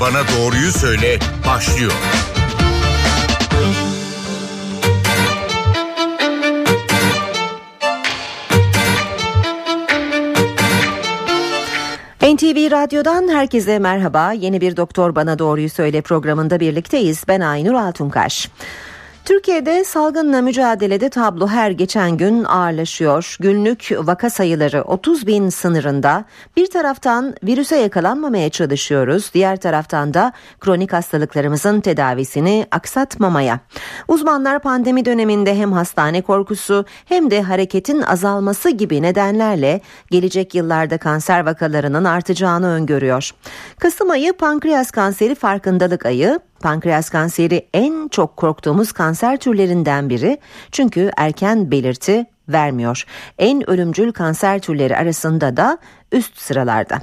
Bana Doğruyu Söyle başlıyor. NTV Radyo'dan herkese merhaba. Yeni bir Doktor Bana Doğruyu Söyle programında birlikteyiz. Ben Aynur Altunkaş. Türkiye'de salgınla mücadelede tablo her geçen gün ağırlaşıyor. Günlük vaka sayıları 30 bin sınırında. Bir taraftan virüse yakalanmamaya çalışıyoruz. Diğer taraftan da kronik hastalıklarımızın tedavisini aksatmamaya. Uzmanlar pandemi döneminde hem hastane korkusu hem de hareketin azalması gibi nedenlerle gelecek yıllarda kanser vakalarının artacağını öngörüyor. Kasım ayı pankreas kanseri farkındalık ayı. Pankreas kanseri en çok korktuğumuz kanser türlerinden biri çünkü erken belirti vermiyor. En ölümcül kanser türleri arasında da üst sıralarda.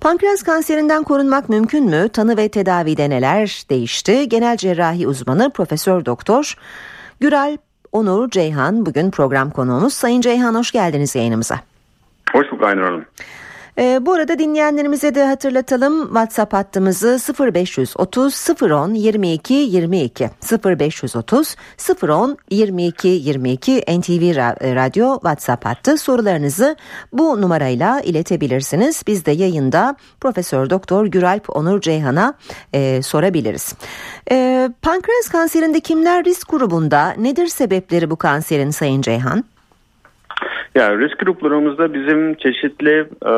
Pankreas kanserinden korunmak mümkün mü? Tanı ve tedavide neler değişti? Genel cerrahi uzmanı Profesör Doktor Güral Onur Ceyhan bugün program konuğumuz. Sayın Ceyhan hoş geldiniz yayınımıza. Hoş bulduk Aynur Hanım. E, bu arada dinleyenlerimize de hatırlatalım WhatsApp hattımızı 0530 010 22 22 0530 010 22 22 NTV Radyo WhatsApp hattı sorularınızı bu numarayla iletebilirsiniz. Biz de yayında Profesör Doktor Güralp Onur Ceyhan'a e, sorabiliriz. E, pankreas kanserinde kimler risk grubunda? Nedir sebepleri bu kanserin Sayın Ceyhan? Ya risk gruplarımızda bizim çeşitli e,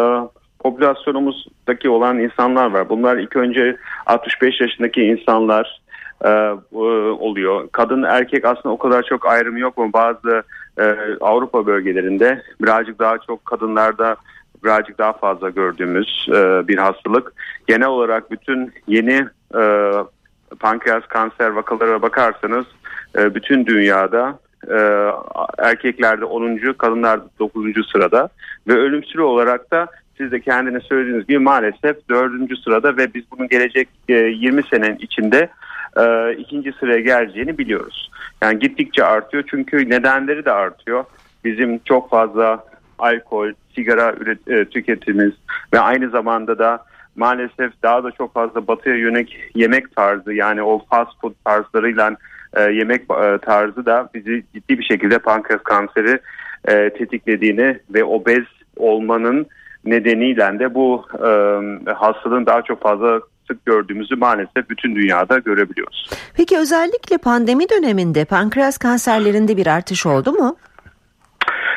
popülasyonumuzdaki olan insanlar var. Bunlar ilk önce 65 yaşındaki insanlar e, e, oluyor. Kadın erkek aslında o kadar çok ayrım yok mu? Bazı e, Avrupa bölgelerinde birazcık daha çok kadınlarda birazcık daha fazla gördüğümüz e, bir hastalık. Genel olarak bütün yeni e, pankreas kanser vakalara bakarsanız e, bütün dünyada e, erkeklerde 10. kadınlarda 9. sırada ve ölümsüz olarak da siz de kendine söylediğiniz gibi maalesef 4. sırada ve biz bunun gelecek e, 20 senenin içinde e, ikinci sıraya geleceğini biliyoruz. Yani gittikçe artıyor çünkü nedenleri de artıyor. Bizim çok fazla alkol, sigara e, tüketimiz ve aynı zamanda da maalesef daha da çok fazla batıya yönelik yemek tarzı yani o fast food tarzlarıyla e, yemek e, tarzı da bizi ciddi bir şekilde pankreas kanseri e, tetiklediğini ve obez olmanın nedeniyle de bu e, hastalığın daha çok fazla sık gördüğümüzü maalesef bütün dünyada görebiliyoruz. Peki özellikle pandemi döneminde pankreas kanserlerinde bir artış oldu mu?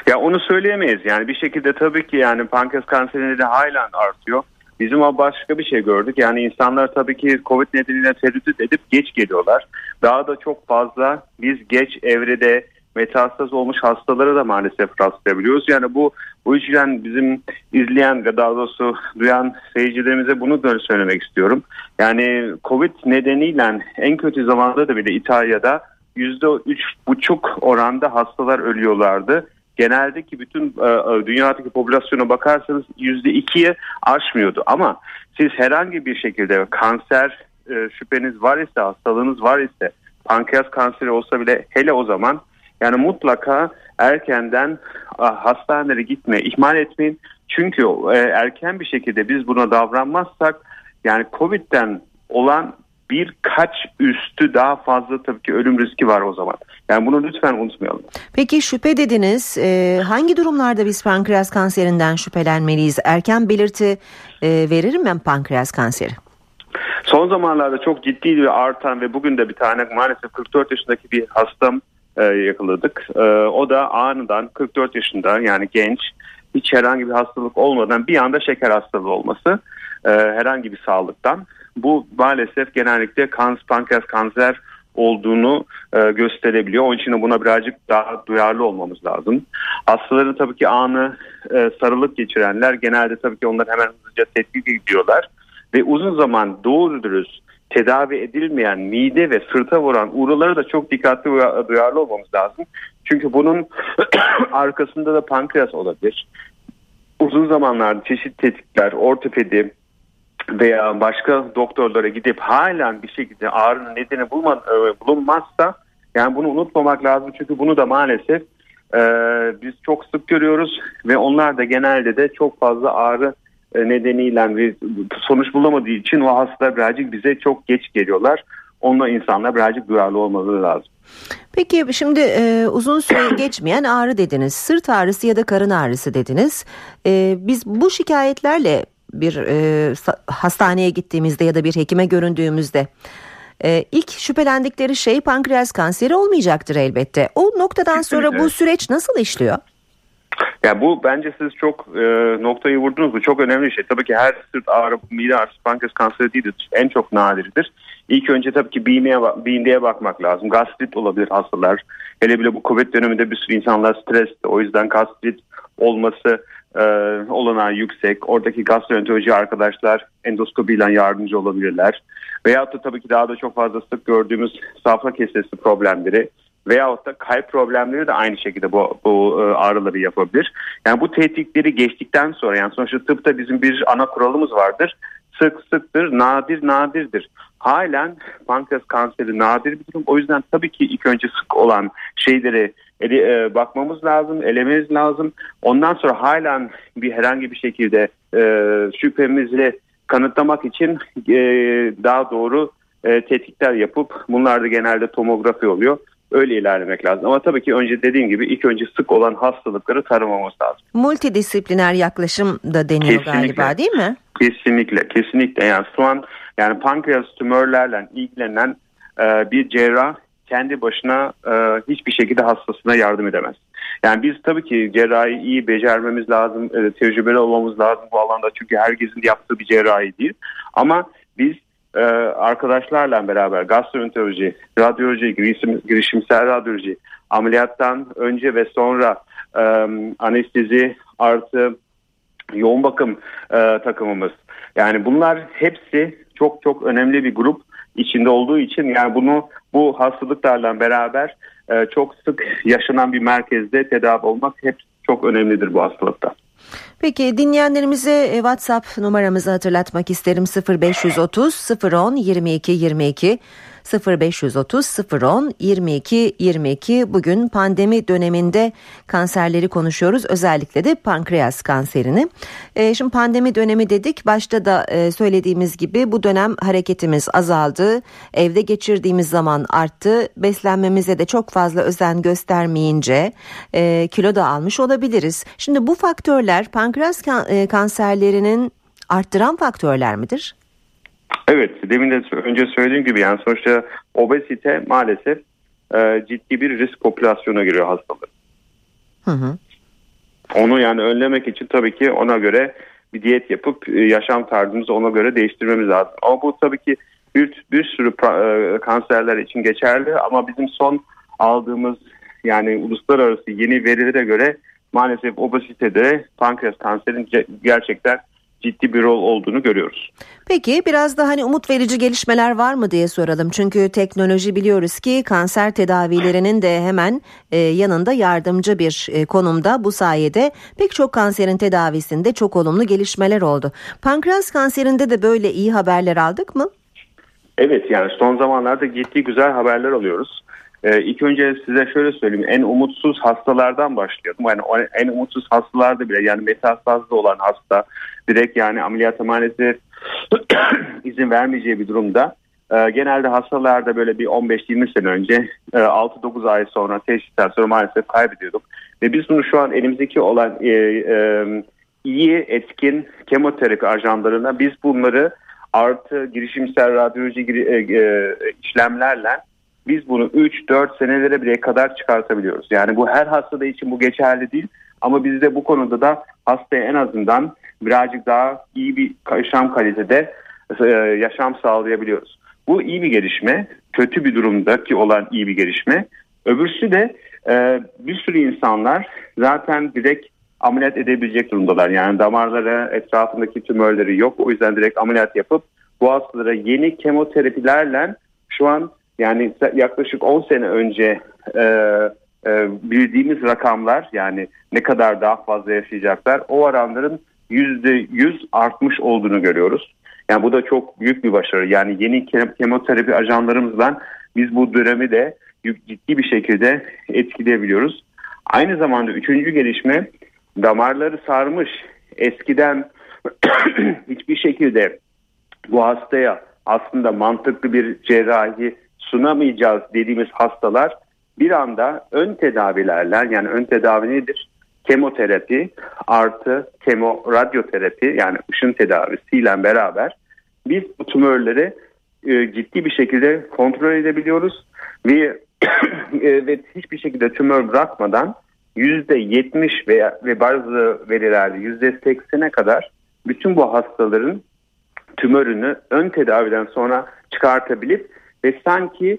Ya onu söyleyemeyiz. Yani bir şekilde tabii ki yani pankreas kanserleri de halen artıyor. Bizim o başka bir şey gördük. Yani insanlar tabii ki Covid nedeniyle tereddüt edip geç geliyorlar. Daha da çok fazla biz geç evrede metastaz olmuş hastalara da maalesef rastlayabiliyoruz. Yani bu bu yüzden bizim izleyen ve daha doğrusu duyan seyircilerimize bunu da söylemek istiyorum. Yani Covid nedeniyle en kötü zamanda da bile İtalya'da %3,5 oranda hastalar ölüyorlardı geneldeki bütün e, e, dünyadaki popülasyona bakarsanız yüzde ikiye aşmıyordu. Ama siz herhangi bir şekilde kanser e, şüpheniz var ise, hastalığınız var ise, pankreas kanseri olsa bile hele o zaman yani mutlaka erkenden hastanelere gitmeye ihmal etmeyin. Çünkü e, erken bir şekilde biz buna davranmazsak yani Covid'den olan birkaç üstü daha fazla tabii ki ölüm riski var o zaman. Yani bunu lütfen unutmayalım. Peki şüphe dediniz. E, hangi durumlarda biz pankreas kanserinden şüphelenmeliyiz? Erken belirti e, verir mi pankreas kanseri? Son zamanlarda çok ciddi bir artan ve bugün de bir tane maalesef 44 yaşındaki bir hastam e, yakaladık. E, o da anından 44 yaşında yani genç hiç herhangi bir hastalık olmadan bir anda şeker hastalığı olması e, herhangi bir sağlıktan bu maalesef genellikle kans, pankreas kanser olduğunu e, gösterebiliyor. Onun için buna birazcık daha duyarlı olmamız lazım. Hastaların tabii ki anı e, sarılık geçirenler genelde tabii ki onlar hemen hızlıca tetkik ediyorlar. Ve uzun zaman doğru dürüst tedavi edilmeyen mide ve sırta vuran uğraları da çok dikkatli duyarlı olmamız lazım. Çünkü bunun arkasında da pankreas olabilir. Uzun zamanlarda çeşitli tetikler, ortopedi, veya başka doktorlara gidip halen bir şekilde ağrının nedeni e, bulunmazsa yani bunu unutmamak lazım çünkü bunu da maalesef e, biz çok sık görüyoruz ve onlar da genelde de çok fazla ağrı e, nedeniyle bir sonuç bulamadığı için o hastalar birazcık bize çok geç geliyorlar. Onunla insanlar birazcık duyarlı olmaları lazım. Peki şimdi e, uzun süre geçmeyen ağrı dediniz. Sırt ağrısı ya da karın ağrısı dediniz. E, biz bu şikayetlerle bir e, hastaneye gittiğimizde ya da bir hekime göründüğümüzde e, ilk şüphelendikleri şey pankreas kanseri olmayacaktır elbette. O noktadan Kesinlikle. sonra bu süreç nasıl işliyor? Ya bu bence siz çok e, noktayı vurdunuz. Bu çok önemli bir şey. Tabii ki her sırt ağrı, mide ağrısı, pankreas kanseri değildir. En çok nadirdir. İlk önce tabii ki BMI'ye, BMI'ye bakmak lazım. Gastrit olabilir hastalar. Hele bile bu Covid döneminde bir sürü insanlar stresli. O yüzden gastrit olması e, olanağı yüksek. Oradaki gastroenteroloji arkadaşlar endoskopiyle yardımcı olabilirler. Veyahut da tabii ki daha da çok fazla sık gördüğümüz safra kesesi problemleri veyahut da kalp problemleri de aynı şekilde bu, bu e, ağrıları yapabilir. Yani bu tetkikleri geçtikten sonra yani sonuçta tıpta bizim bir ana kuralımız vardır. Sık sıktır, nadir nadirdir. Halen pankreas kanseri nadir bir durum. O yüzden tabii ki ilk önce sık olan şeyleri ele, e, bakmamız lazım, elememiz lazım. Ondan sonra halen bir herhangi bir şekilde e, şüphemizi kanıtlamak için e, daha doğru e, tetkikler yapıp bunlar da genelde tomografi oluyor. Öyle ilerlemek lazım. Ama tabii ki önce dediğim gibi ilk önce sık olan hastalıkları taramamız lazım. Multidisipliner yaklaşım da deniyor kesinlikle, galiba değil mi? Kesinlikle, kesinlikle. Yani şu an yani pankreas tümörlerle ilgilenen e, bir cerrah kendi başına e, hiçbir şekilde hastasına yardım edemez. Yani biz tabii ki cerrahi iyi becermemiz lazım, e, tecrübeli olmamız lazım bu alanda çünkü herkesin yaptığı bir cerrahi değil. Ama biz e, arkadaşlarla beraber gastroenteroloji, radyoloji, girişim, girişimsel radyoloji, ameliyattan önce ve sonra e, anestezi artı yoğun bakım e, takımımız. Yani bunlar hepsi çok çok önemli bir grup içinde olduğu için yani bunu bu hastalıklarla beraber e, çok sık yaşanan bir merkezde tedavi olmak hep çok önemlidir bu hastalıkta. Peki dinleyenlerimize e, WhatsApp numaramızı hatırlatmak isterim 0530 010 22 22 0530 010 22 22 bugün pandemi döneminde kanserleri konuşuyoruz özellikle de pankreas kanserini. E, şimdi pandemi dönemi dedik başta da e, söylediğimiz gibi bu dönem hareketimiz azaldı evde geçirdiğimiz zaman arttı beslenmemize de çok fazla özen göstermeyince e, kilo da almış olabiliriz. Şimdi bu faktörler pankreas kan- e, kanserlerinin arttıran faktörler midir? Evet demin de önce söylediğim gibi yani sonuçta obezite maalesef e, ciddi bir risk popülasyona giriyor hastalığı. Hı hı. Onu yani önlemek için tabii ki ona göre bir diyet yapıp e, yaşam tarzımızı ona göre değiştirmemiz lazım. Ama bu tabii ki bir, bir sürü e, kanserler için geçerli ama bizim son aldığımız yani uluslararası yeni verilere göre maalesef obezitede pankreas kanserin gerçekten ciddi bir rol olduğunu görüyoruz. Peki biraz da hani umut verici gelişmeler var mı diye soralım. Çünkü teknoloji biliyoruz ki kanser tedavilerinin de hemen e, yanında yardımcı bir e, konumda. Bu sayede pek çok kanserin tedavisinde çok olumlu gelişmeler oldu. Pankreas kanserinde de böyle iyi haberler aldık mı? Evet yani son zamanlarda ciddi güzel haberler alıyoruz. Ee, ilk önce size şöyle söyleyeyim. En umutsuz hastalardan başlayalım. Yani en umutsuz hastalarda bile yani metastazlı olan hasta direkt yani ameliyata maalesef izin vermeyeceği bir durumda. E, genelde hastalarda böyle bir 15-20 sene önce e, 6-9 ay sonra teşhisten sonra maalesef kaybediyorduk. Ve biz bunu şu an elimizdeki olan e, e, iyi etkin kemoterapi ajanlarına biz bunları artı girişimsel radyoloji e, e, işlemlerle biz bunu 3-4 senelere bile kadar çıkartabiliyoruz. Yani bu her hastada için bu geçerli değil ama biz de bu konuda da hastaya en azından birazcık daha iyi bir yaşam kalitede e, yaşam sağlayabiliyoruz. Bu iyi bir gelişme, kötü bir durumdaki olan iyi bir gelişme. Öbürsü de e, bir sürü insanlar zaten direkt ameliyat edebilecek durumdalar. Yani damarlara etrafındaki tümörleri yok. O yüzden direkt ameliyat yapıp bu hastalara yeni kemoterapilerle şu an yani yaklaşık 10 sene önce e, e, bildiğimiz rakamlar yani ne kadar daha fazla yaşayacaklar o oranların %100 artmış olduğunu görüyoruz. Yani bu da çok büyük bir başarı. Yani yeni kemoterapi ajanlarımızla biz bu dönemi de ciddi bir şekilde etkileyebiliyoruz. Aynı zamanda üçüncü gelişme damarları sarmış eskiden hiçbir şekilde bu hastaya aslında mantıklı bir cerrahi sunamayacağız dediğimiz hastalar bir anda ön tedavilerle yani ön tedavi nedir? Kemoterapi artı kemo radyoterapi yani ışın tedavisiyle beraber biz bu tümörleri e, ciddi bir şekilde kontrol edebiliyoruz ve e, ve hiçbir şekilde tümör bırakmadan yüzde 70 veya ve bazı verilerde yüzde 80'e kadar bütün bu hastaların tümörünü ön tedaviden sonra çıkartabilip ve sanki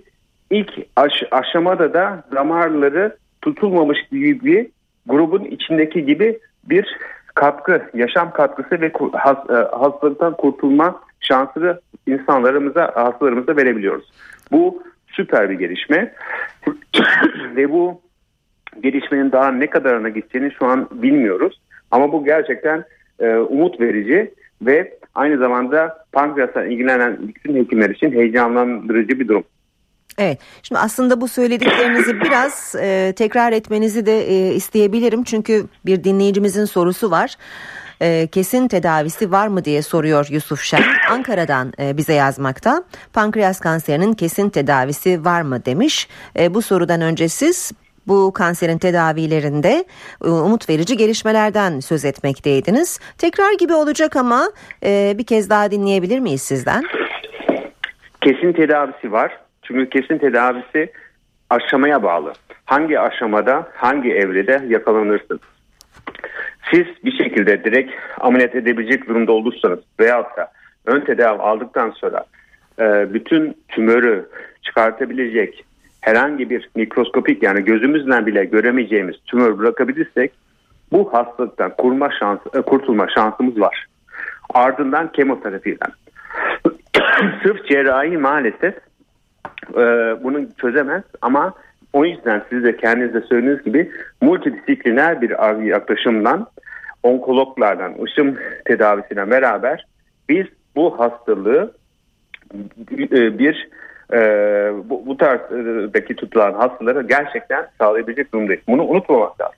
ilk aş aşamada da damarları tutulmamış gibi bir grubun içindeki gibi bir katkı, yaşam katkısı ve e, hastalıktan kurtulma şansını insanlarımıza, hastalarımıza verebiliyoruz. Bu süper bir gelişme ve bu gelişmenin daha ne kadarına gideceğini şu an bilmiyoruz. Ama bu gerçekten e, umut verici ve aynı zamanda pankreasla ilgilenen bütün hekimler için heyecanlandırıcı bir durum. Evet. Şimdi aslında bu söylediklerinizi biraz e, tekrar etmenizi de e, isteyebilirim. Çünkü bir dinleyicimizin sorusu var. E, kesin tedavisi var mı diye soruyor Yusuf Şen. Ankara'dan e, bize yazmakta. Pankreas kanserinin kesin tedavisi var mı demiş. E, bu sorudan önce siz bu kanserin tedavilerinde e, umut verici gelişmelerden söz etmekteydiniz. Tekrar gibi olacak ama e, bir kez daha dinleyebilir miyiz sizden? Kesin tedavisi var. Çünkü kesin tedavisi aşamaya bağlı. Hangi aşamada, hangi evrede yakalanırsınız? Siz bir şekilde direkt ameliyat edebilecek durumda olursanız veyahut da ön tedavi aldıktan sonra e, bütün tümörü çıkartabilecek herhangi bir mikroskopik yani gözümüzle bile göremeyeceğimiz tümör bırakabilirsek bu hastalıktan kurma şans, e, kurtulma şansımız var. Ardından kemoterapiden. Sırf cerrahi maalesef e, bunu çözemez ama o yüzden siz de kendiniz de söylediğiniz gibi multidisipliner bir yaklaşımdan onkologlardan, ışım tedavisiyle beraber biz bu hastalığı e, bir e, bu, bu tarzdaki tutulan hastaları gerçekten sağlayabilecek durumdayız. Bunu unutmamak lazım.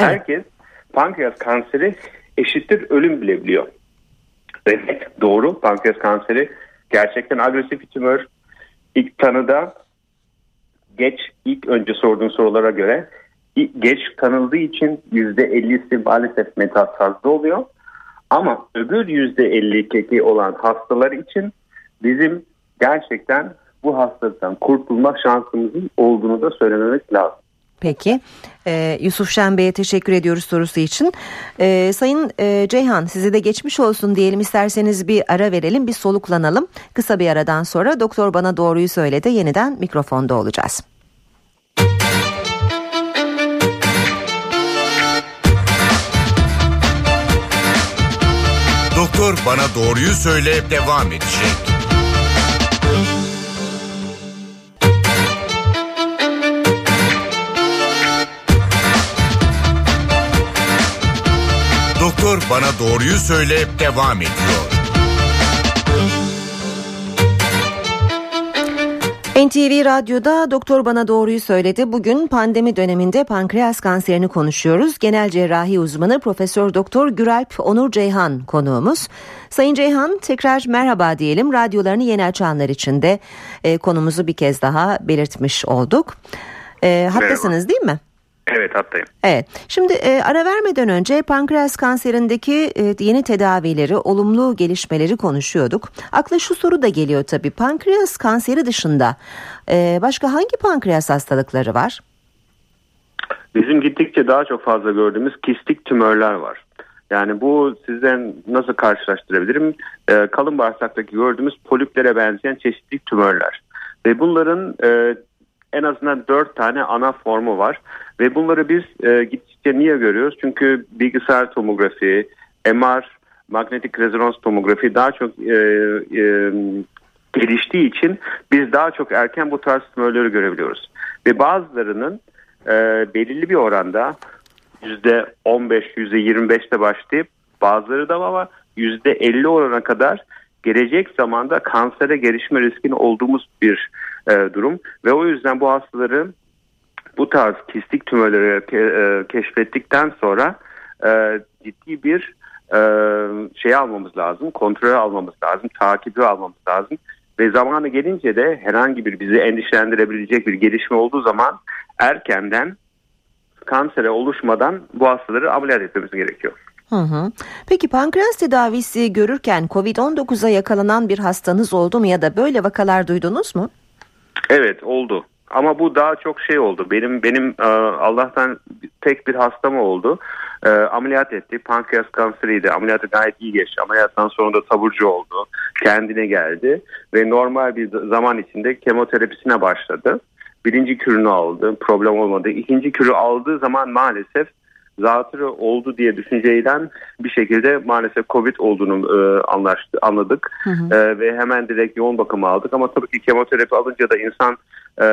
Evet. Herkes pankreas kanseri eşittir ölüm bile biliyor. Evet doğru pankreas kanseri gerçekten agresif bir tümör. İlk tanıda geç ilk önce sorduğun sorulara göre geç tanıldığı için %50'si maalesef metastazda oluyor. Ama öbür %52 olan hastalar için bizim gerçekten bu hastalıktan kurtulma şansımızın olduğunu da söylememek lazım. Peki ee, Yusuf Şen Bey'e teşekkür ediyoruz sorusu için. Ee, Sayın e, Ceyhan size de geçmiş olsun diyelim isterseniz bir ara verelim bir soluklanalım. Kısa bir aradan sonra doktor bana doğruyu söyledi yeniden mikrofonda olacağız. Doktor bana doğruyu söyle devam edecek. Doktor Bana Doğruyu Söyle devam ediyor. NTV Radyo'da Doktor Bana Doğruyu Söyledi. Bugün pandemi döneminde pankreas kanserini konuşuyoruz. Genel cerrahi uzmanı Profesör Doktor Güralp Onur Ceyhan konuğumuz. Sayın Ceyhan tekrar merhaba diyelim. Radyolarını yeni açanlar için de e, konumuzu bir kez daha belirtmiş olduk. E, haklısınız değil mi? Evet hattayım. Evet. Şimdi e, ara vermeden önce pankreas kanserindeki e, yeni tedavileri, olumlu gelişmeleri konuşuyorduk. Akla şu soru da geliyor tabii. Pankreas kanseri dışında e, başka hangi pankreas hastalıkları var? Bizim gittikçe daha çok fazla gördüğümüz kistik tümörler var. Yani bu sizden nasıl karşılaştırabilirim? E, kalın bağırsaktaki gördüğümüz poliplere benzeyen çeşitli tümörler. Ve bunların e, en azından dört tane ana formu var. Ve bunları biz e, gittikçe niye görüyoruz? Çünkü bilgisayar tomografi, MR, magnetik rezonans tomografi daha çok e, e, geliştiği için biz daha çok erken bu tarz tümörleri görebiliyoruz. Ve bazılarının e, belirli bir oranda yüzde 15, yüzde 25'te başlayıp bazıları da ama yüzde 50 orana kadar gelecek zamanda kansere gelişme riskinin olduğumuz bir e, durum ve o yüzden bu hastaları bu tarz kistik tümörleri e, keşfettikten sonra e, ciddi bir şey almamız lazım, kontrol almamız lazım, takibi almamız lazım. Ve zamanı gelince de herhangi bir bizi endişelendirebilecek bir gelişme olduğu zaman erkenden kansere oluşmadan bu hastaları ameliyat etmemiz gerekiyor. Hı hı. Peki pankreas tedavisi görürken COVID-19'a yakalanan bir hastanız oldu mu ya da böyle vakalar duydunuz mu? Evet oldu. Ama bu daha çok şey oldu. Benim benim e, Allah'tan tek bir hastama oldu. E, ameliyat etti. Pankreas kanseriydi. Ameliyatı gayet iyi geçti. Ameliyattan sonra da taburcu oldu. Kendine geldi ve normal bir zaman içinde kemoterapisine başladı. Birinci kürünü aldı. Problem olmadı. İkinci kürü aldığı zaman maalesef zatürre oldu diye düşünceyle bir şekilde maalesef Covid olduğunu e, anlaştı, anladık hı hı. E, ve hemen direkt yoğun bakıma aldık ama tabii ki kemoterapi alınca da insan e,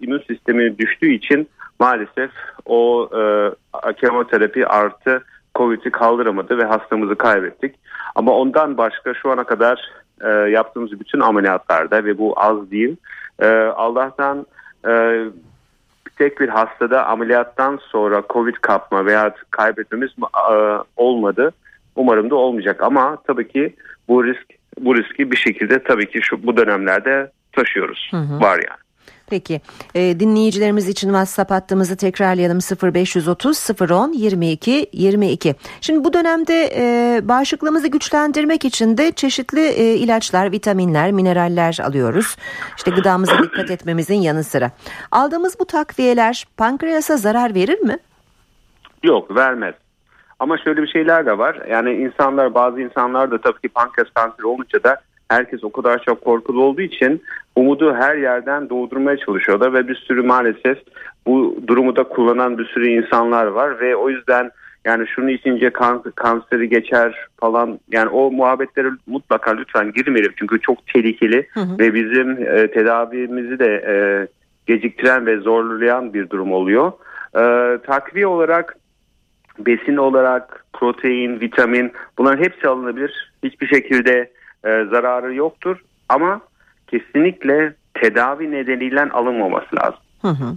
immün sistemi düştüğü için maalesef o e, kemoterapi artı Covid'i kaldıramadı ve hastamızı kaybettik. Ama ondan başka şu ana kadar e, yaptığımız bütün ameliyatlarda ve bu az değil e, Allah'tan e, tek bir hastada ameliyattan sonra Covid kapma veya kaybetmemiz e, olmadı. Umarım da olmayacak ama tabii ki bu risk bu riski bir şekilde tabii ki şu bu dönemlerde taşıyoruz. Hı hı. Var yani. Peki e, dinleyicilerimiz için WhatsApp hattımızı tekrarlayalım 0530 010 22 22. Şimdi bu dönemde e, bağışıklığımızı güçlendirmek için de çeşitli e, ilaçlar, vitaminler, mineraller alıyoruz. İşte gıdamıza dikkat etmemizin yanı sıra. Aldığımız bu takviyeler pankreasa zarar verir mi? Yok vermez. Ama şöyle bir şeyler de var. Yani insanlar bazı insanlar da tabii ki pankreas kanseri olunca da herkes o kadar çok korkulu olduğu için umudu her yerden doğdurmaya çalışıyorlar ve bir sürü maalesef bu durumu da kullanan bir sürü insanlar var ve o yüzden yani şunu içince kan, kanseri geçer falan yani o muhabbetlere mutlaka lütfen girmeyelim çünkü çok tehlikeli hı hı. ve bizim e, tedavimizi de e, geciktiren ve zorlayan bir durum oluyor. E, takviye olarak besin olarak protein, vitamin bunların hepsi alınabilir. Hiçbir şekilde e, zararı yoktur ama kesinlikle tedavi nedeniyle alınmaması lazım. Hı hı.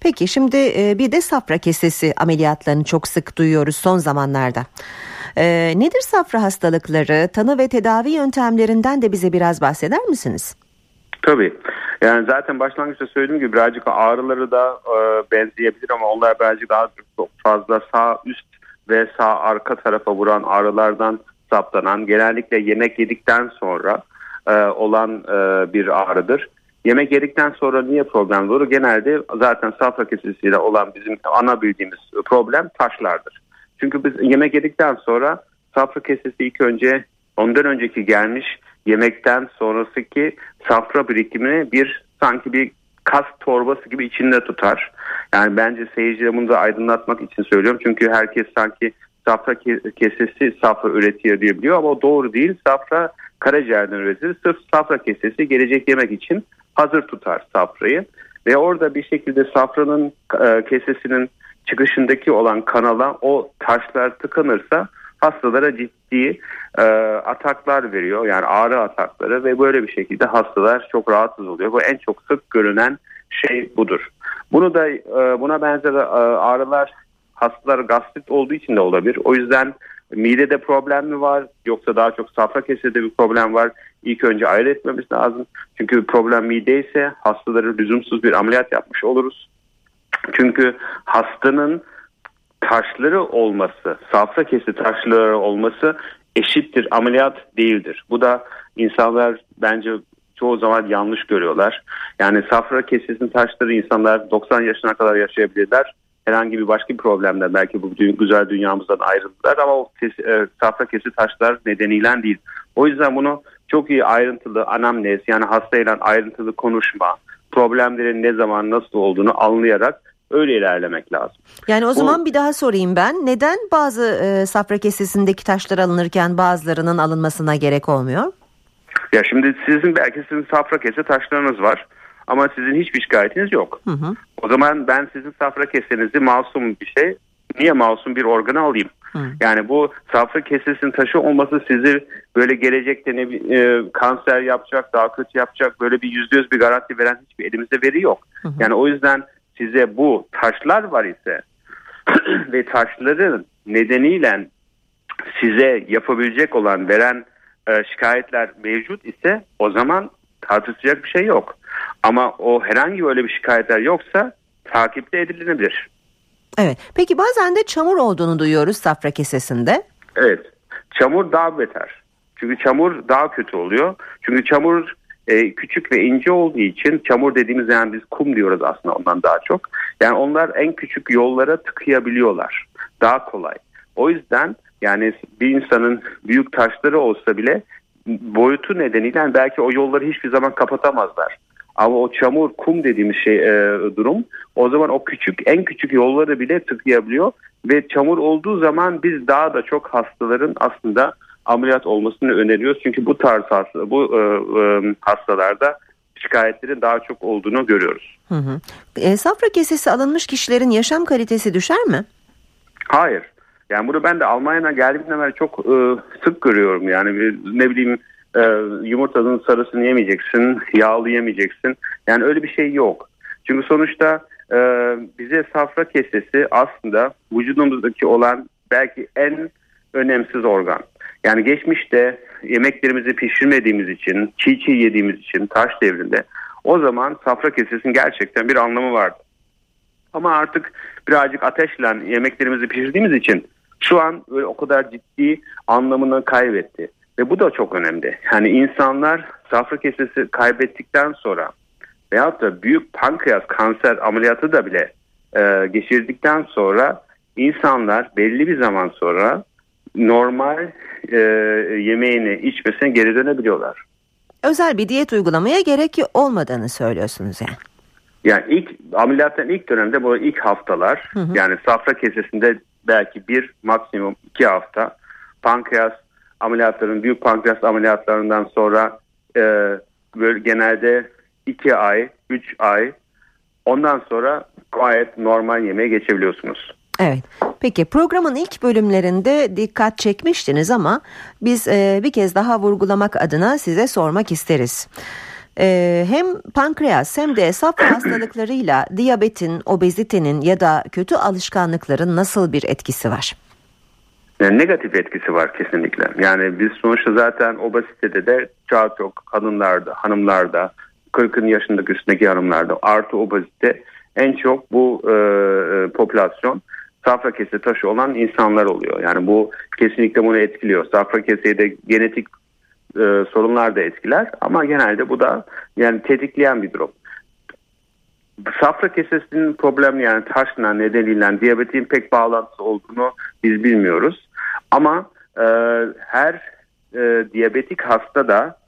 Peki şimdi e, bir de safra kesesi ameliyatlarını çok sık duyuyoruz son zamanlarda. E, nedir safra hastalıkları, tanı ve tedavi yöntemlerinden de bize biraz bahseder misiniz? Tabii. Yani zaten başlangıçta söylediğim gibi birazcık ağrıları da e, benzeyebilir ama onlar birazcık daha çok fazla sağ üst ve sağ arka tarafa vuran ağrılardan saptanan genellikle yemek yedikten sonra e, olan e, bir ağrıdır. Yemek yedikten sonra niye problem olur? Genelde zaten safra kesesiyle olan bizim ana bildiğimiz problem taşlardır. Çünkü biz yemek yedikten sonra safra kesesi ilk önce ondan önceki gelmiş yemekten sonrasındaki safra birikimini bir sanki bir kas torbası gibi içinde tutar. Yani bence seyirciler bunu da aydınlatmak için söylüyorum. Çünkü herkes sanki safra kesesi safra üretiyor diyebiliyor ama o doğru değil. Safra karaciğerden üretilir. Sırf safra kesesi gelecek yemek için hazır tutar safrayı. Ve orada bir şekilde safranın e, kesesinin çıkışındaki olan kanala o taşlar tıkanırsa hastalara ciddi e, ataklar veriyor. Yani ağrı atakları ve böyle bir şekilde hastalar çok rahatsız oluyor. Bu en çok sık görünen şey budur. Bunu da e, buna benzer e, ağrılar hastalar gastrit olduğu için de olabilir. O yüzden midede problem mi var yoksa daha çok safra kesede bir problem var. İlk önce ayrı etmemiz lazım. Çünkü problem mide ise hastaları lüzumsuz bir ameliyat yapmış oluruz. Çünkü hastanın taşları olması, safra kesi taşları olması eşittir ameliyat değildir. Bu da insanlar bence çoğu zaman yanlış görüyorlar. Yani safra kesesinin taşları insanlar 90 yaşına kadar yaşayabilirler herhangi bir başka bir problemden belki bu güzel dünyamızdan ayrıldılar ama o kes, e, safra kesi taşlar nedeniyle değil. O yüzden bunu çok iyi ayrıntılı anamnez yani hastayla ayrıntılı konuşma, problemlerin ne zaman nasıl olduğunu anlayarak öyle ilerlemek lazım. Yani o zaman Bu, bir daha sorayım ben. Neden bazı e, safra kesesindeki taşlar alınırken bazılarının alınmasına gerek olmuyor? Ya şimdi sizin belki sizin safra kese taşlarınız var. Ama sizin hiçbir şikayetiniz yok. Hı hı. O zaman ben sizin safra kesenizi masum bir şey, niye masum bir organı alayım? Hı. Yani bu safra kesesinin taşı olması sizi böyle gelecekte ne e, kanser yapacak, daha kötü yapacak böyle bir yüzde yüz bir garanti veren hiçbir elimizde veri yok. Hı hı. Yani o yüzden size bu taşlar var ise ve taşların nedeniyle size yapabilecek olan veren e, şikayetler mevcut ise o zaman tartışacak bir şey yok. Ama o herhangi böyle bir şikayetler yoksa takipte edilebilir. Evet. Peki bazen de çamur olduğunu duyuyoruz safra kesesinde. Evet. Çamur daha beter. Çünkü çamur daha kötü oluyor. Çünkü çamur e, küçük ve ince olduğu için çamur dediğimiz yani biz kum diyoruz aslında ondan daha çok. Yani onlar en küçük yollara tıkayabiliyorlar. Daha kolay. O yüzden yani bir insanın büyük taşları olsa bile boyutu nedeniyle belki o yolları hiçbir zaman kapatamazlar. Ama o çamur, kum dediğimiz şey e, durum o zaman o küçük en küçük yolları bile tıkayabiliyor ve çamur olduğu zaman biz daha da çok hastaların aslında ameliyat olmasını öneriyoruz. Çünkü bu tarz hasta, bu e, e, hastalarda şikayetlerin daha çok olduğunu görüyoruz. Hı hı. E, safra kesesi alınmış kişilerin yaşam kalitesi düşer mi? Hayır. Yani bunu ben de Almanya'dan geldiğimden beri çok e, sık görüyorum. Yani ne bileyim e, yumurtanın sarısını yemeyeceksin, yağlı yemeyeceksin. Yani öyle bir şey yok. Çünkü sonuçta e, bize safra kesesi aslında vücudumuzdaki olan belki en önemsiz organ. Yani geçmişte yemeklerimizi pişirmediğimiz için, çiğ çiğ yediğimiz için taş devrinde o zaman safra kesesinin gerçekten bir anlamı vardı. Ama artık birazcık ateşle yemeklerimizi pişirdiğimiz için şu an öyle o kadar ciddi anlamını kaybetti. Ve bu da çok önemli. Yani insanlar safra kesesi kaybettikten sonra veyahut da büyük pankreas kanser ameliyatı da bile e, geçirdikten sonra insanlar belli bir zaman sonra normal e, yemeğini içmesine geri dönebiliyorlar. Özel bir diyet uygulamaya gerek olmadığını söylüyorsunuz yani. Yani ilk ameliyattan ilk dönemde bu ilk haftalar hı hı. yani safra kesesinde belki bir maksimum iki hafta pankreas ameliyatların büyük pankreas ameliyatlarından sonra e, böyle genelde iki ay, üç ay ondan sonra gayet normal yemeğe geçebiliyorsunuz. Evet. Peki programın ilk bölümlerinde dikkat çekmiştiniz ama biz e, bir kez daha vurgulamak adına size sormak isteriz. E, hem pankreas hem de safra hastalıklarıyla diyabetin, obezitenin ya da kötü alışkanlıkların nasıl bir etkisi var? Yani negatif etkisi var kesinlikle. Yani biz sonuçta zaten obezitede de çok çok kadınlarda, hanımlarda, 40'ın yaşındaki üstündeki hanımlarda artı obezite en çok bu e, e popülasyon safra kese taşı olan insanlar oluyor. Yani bu kesinlikle bunu etkiliyor. Safra keseyi de genetik e, sorunlar da etkiler ama genelde bu da yani tetikleyen bir durum. Safra kesesinin problemi yani taşla nedeniyle diyabetin pek bağlantısı olduğunu biz bilmiyoruz. Ama e, her e, diyabetik hasta da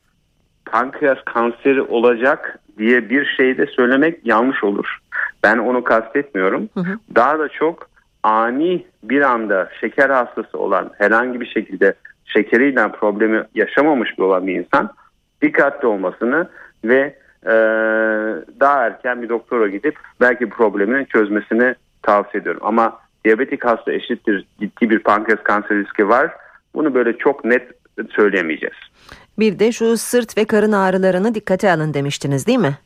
pankreas kanseri olacak diye bir şey de söylemek yanlış olur. Ben onu kastetmiyorum. Hı hı. Daha da çok ani bir anda şeker hastası olan herhangi bir şekilde şekeriyle problemi yaşamamış bir olan bir insan dikkatli olmasını ve e, daha erken bir doktora gidip belki problemini çözmesini tavsiye ediyorum. Ama diyabetik hasta eşittir ciddi bir pankreas kanser riski var. Bunu böyle çok net söyleyemeyeceğiz. Bir de şu sırt ve karın ağrılarını dikkate alın demiştiniz değil mi?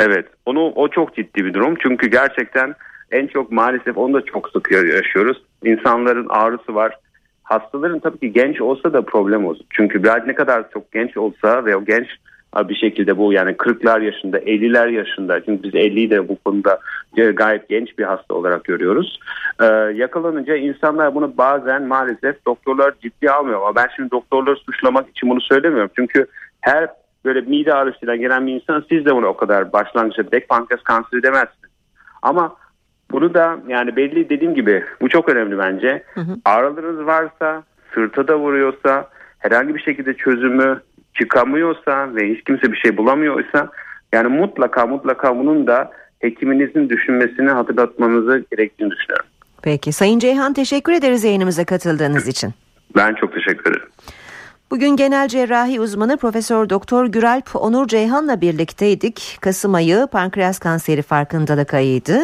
Evet onu o çok ciddi bir durum çünkü gerçekten en çok maalesef onu da çok sık yaşıyoruz. İnsanların ağrısı var. Hastaların tabii ki genç olsa da problem olur. Çünkü biraz ne kadar çok genç olsa ve o genç bir şekilde bu yani 40'lar yaşında 50'ler yaşında çünkü biz 50'yi de bu konuda gayet genç bir hasta olarak görüyoruz. Ee, yakalanınca insanlar bunu bazen maalesef doktorlar ciddiye almıyor ama ben şimdi doktorları suçlamak için bunu söylemiyorum. Çünkü her böyle mide ağrısıyla gelen bir insan siz de bunu o kadar başlangıçta dek pankreas kanseri demezsiniz. Ama bunu da yani belli dediğim gibi bu çok önemli bence. Hı hı. Ağrılarınız varsa, sırta da vuruyorsa, herhangi bir şekilde çözümü çıkamıyorsa ve hiç kimse bir şey bulamıyorsa yani mutlaka mutlaka bunun da hekiminizin düşünmesini hatırlatmanızı gerektiğini düşünüyorum. Peki Sayın Ceyhan teşekkür ederiz yayınımıza katıldığınız için. Ben çok teşekkür ederim. Bugün genel cerrahi uzmanı Profesör Doktor Güralp Onur Ceyhan'la birlikteydik. Kasım ayı pankreas kanseri farkındalık ayıydı.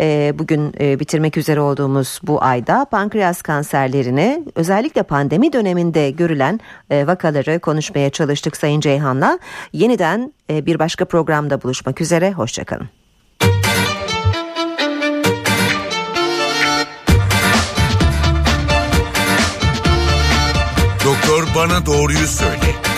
Ee, bugün e, bitirmek üzere olduğumuz bu ayda pankreas kanserlerini özellikle pandemi döneminde görülen e, vakaları konuşmaya çalıştık Sayın Ceyhan'la. Yeniden e, bir başka programda buluşmak üzere. Hoşçakalın. bana doğruyu söyle.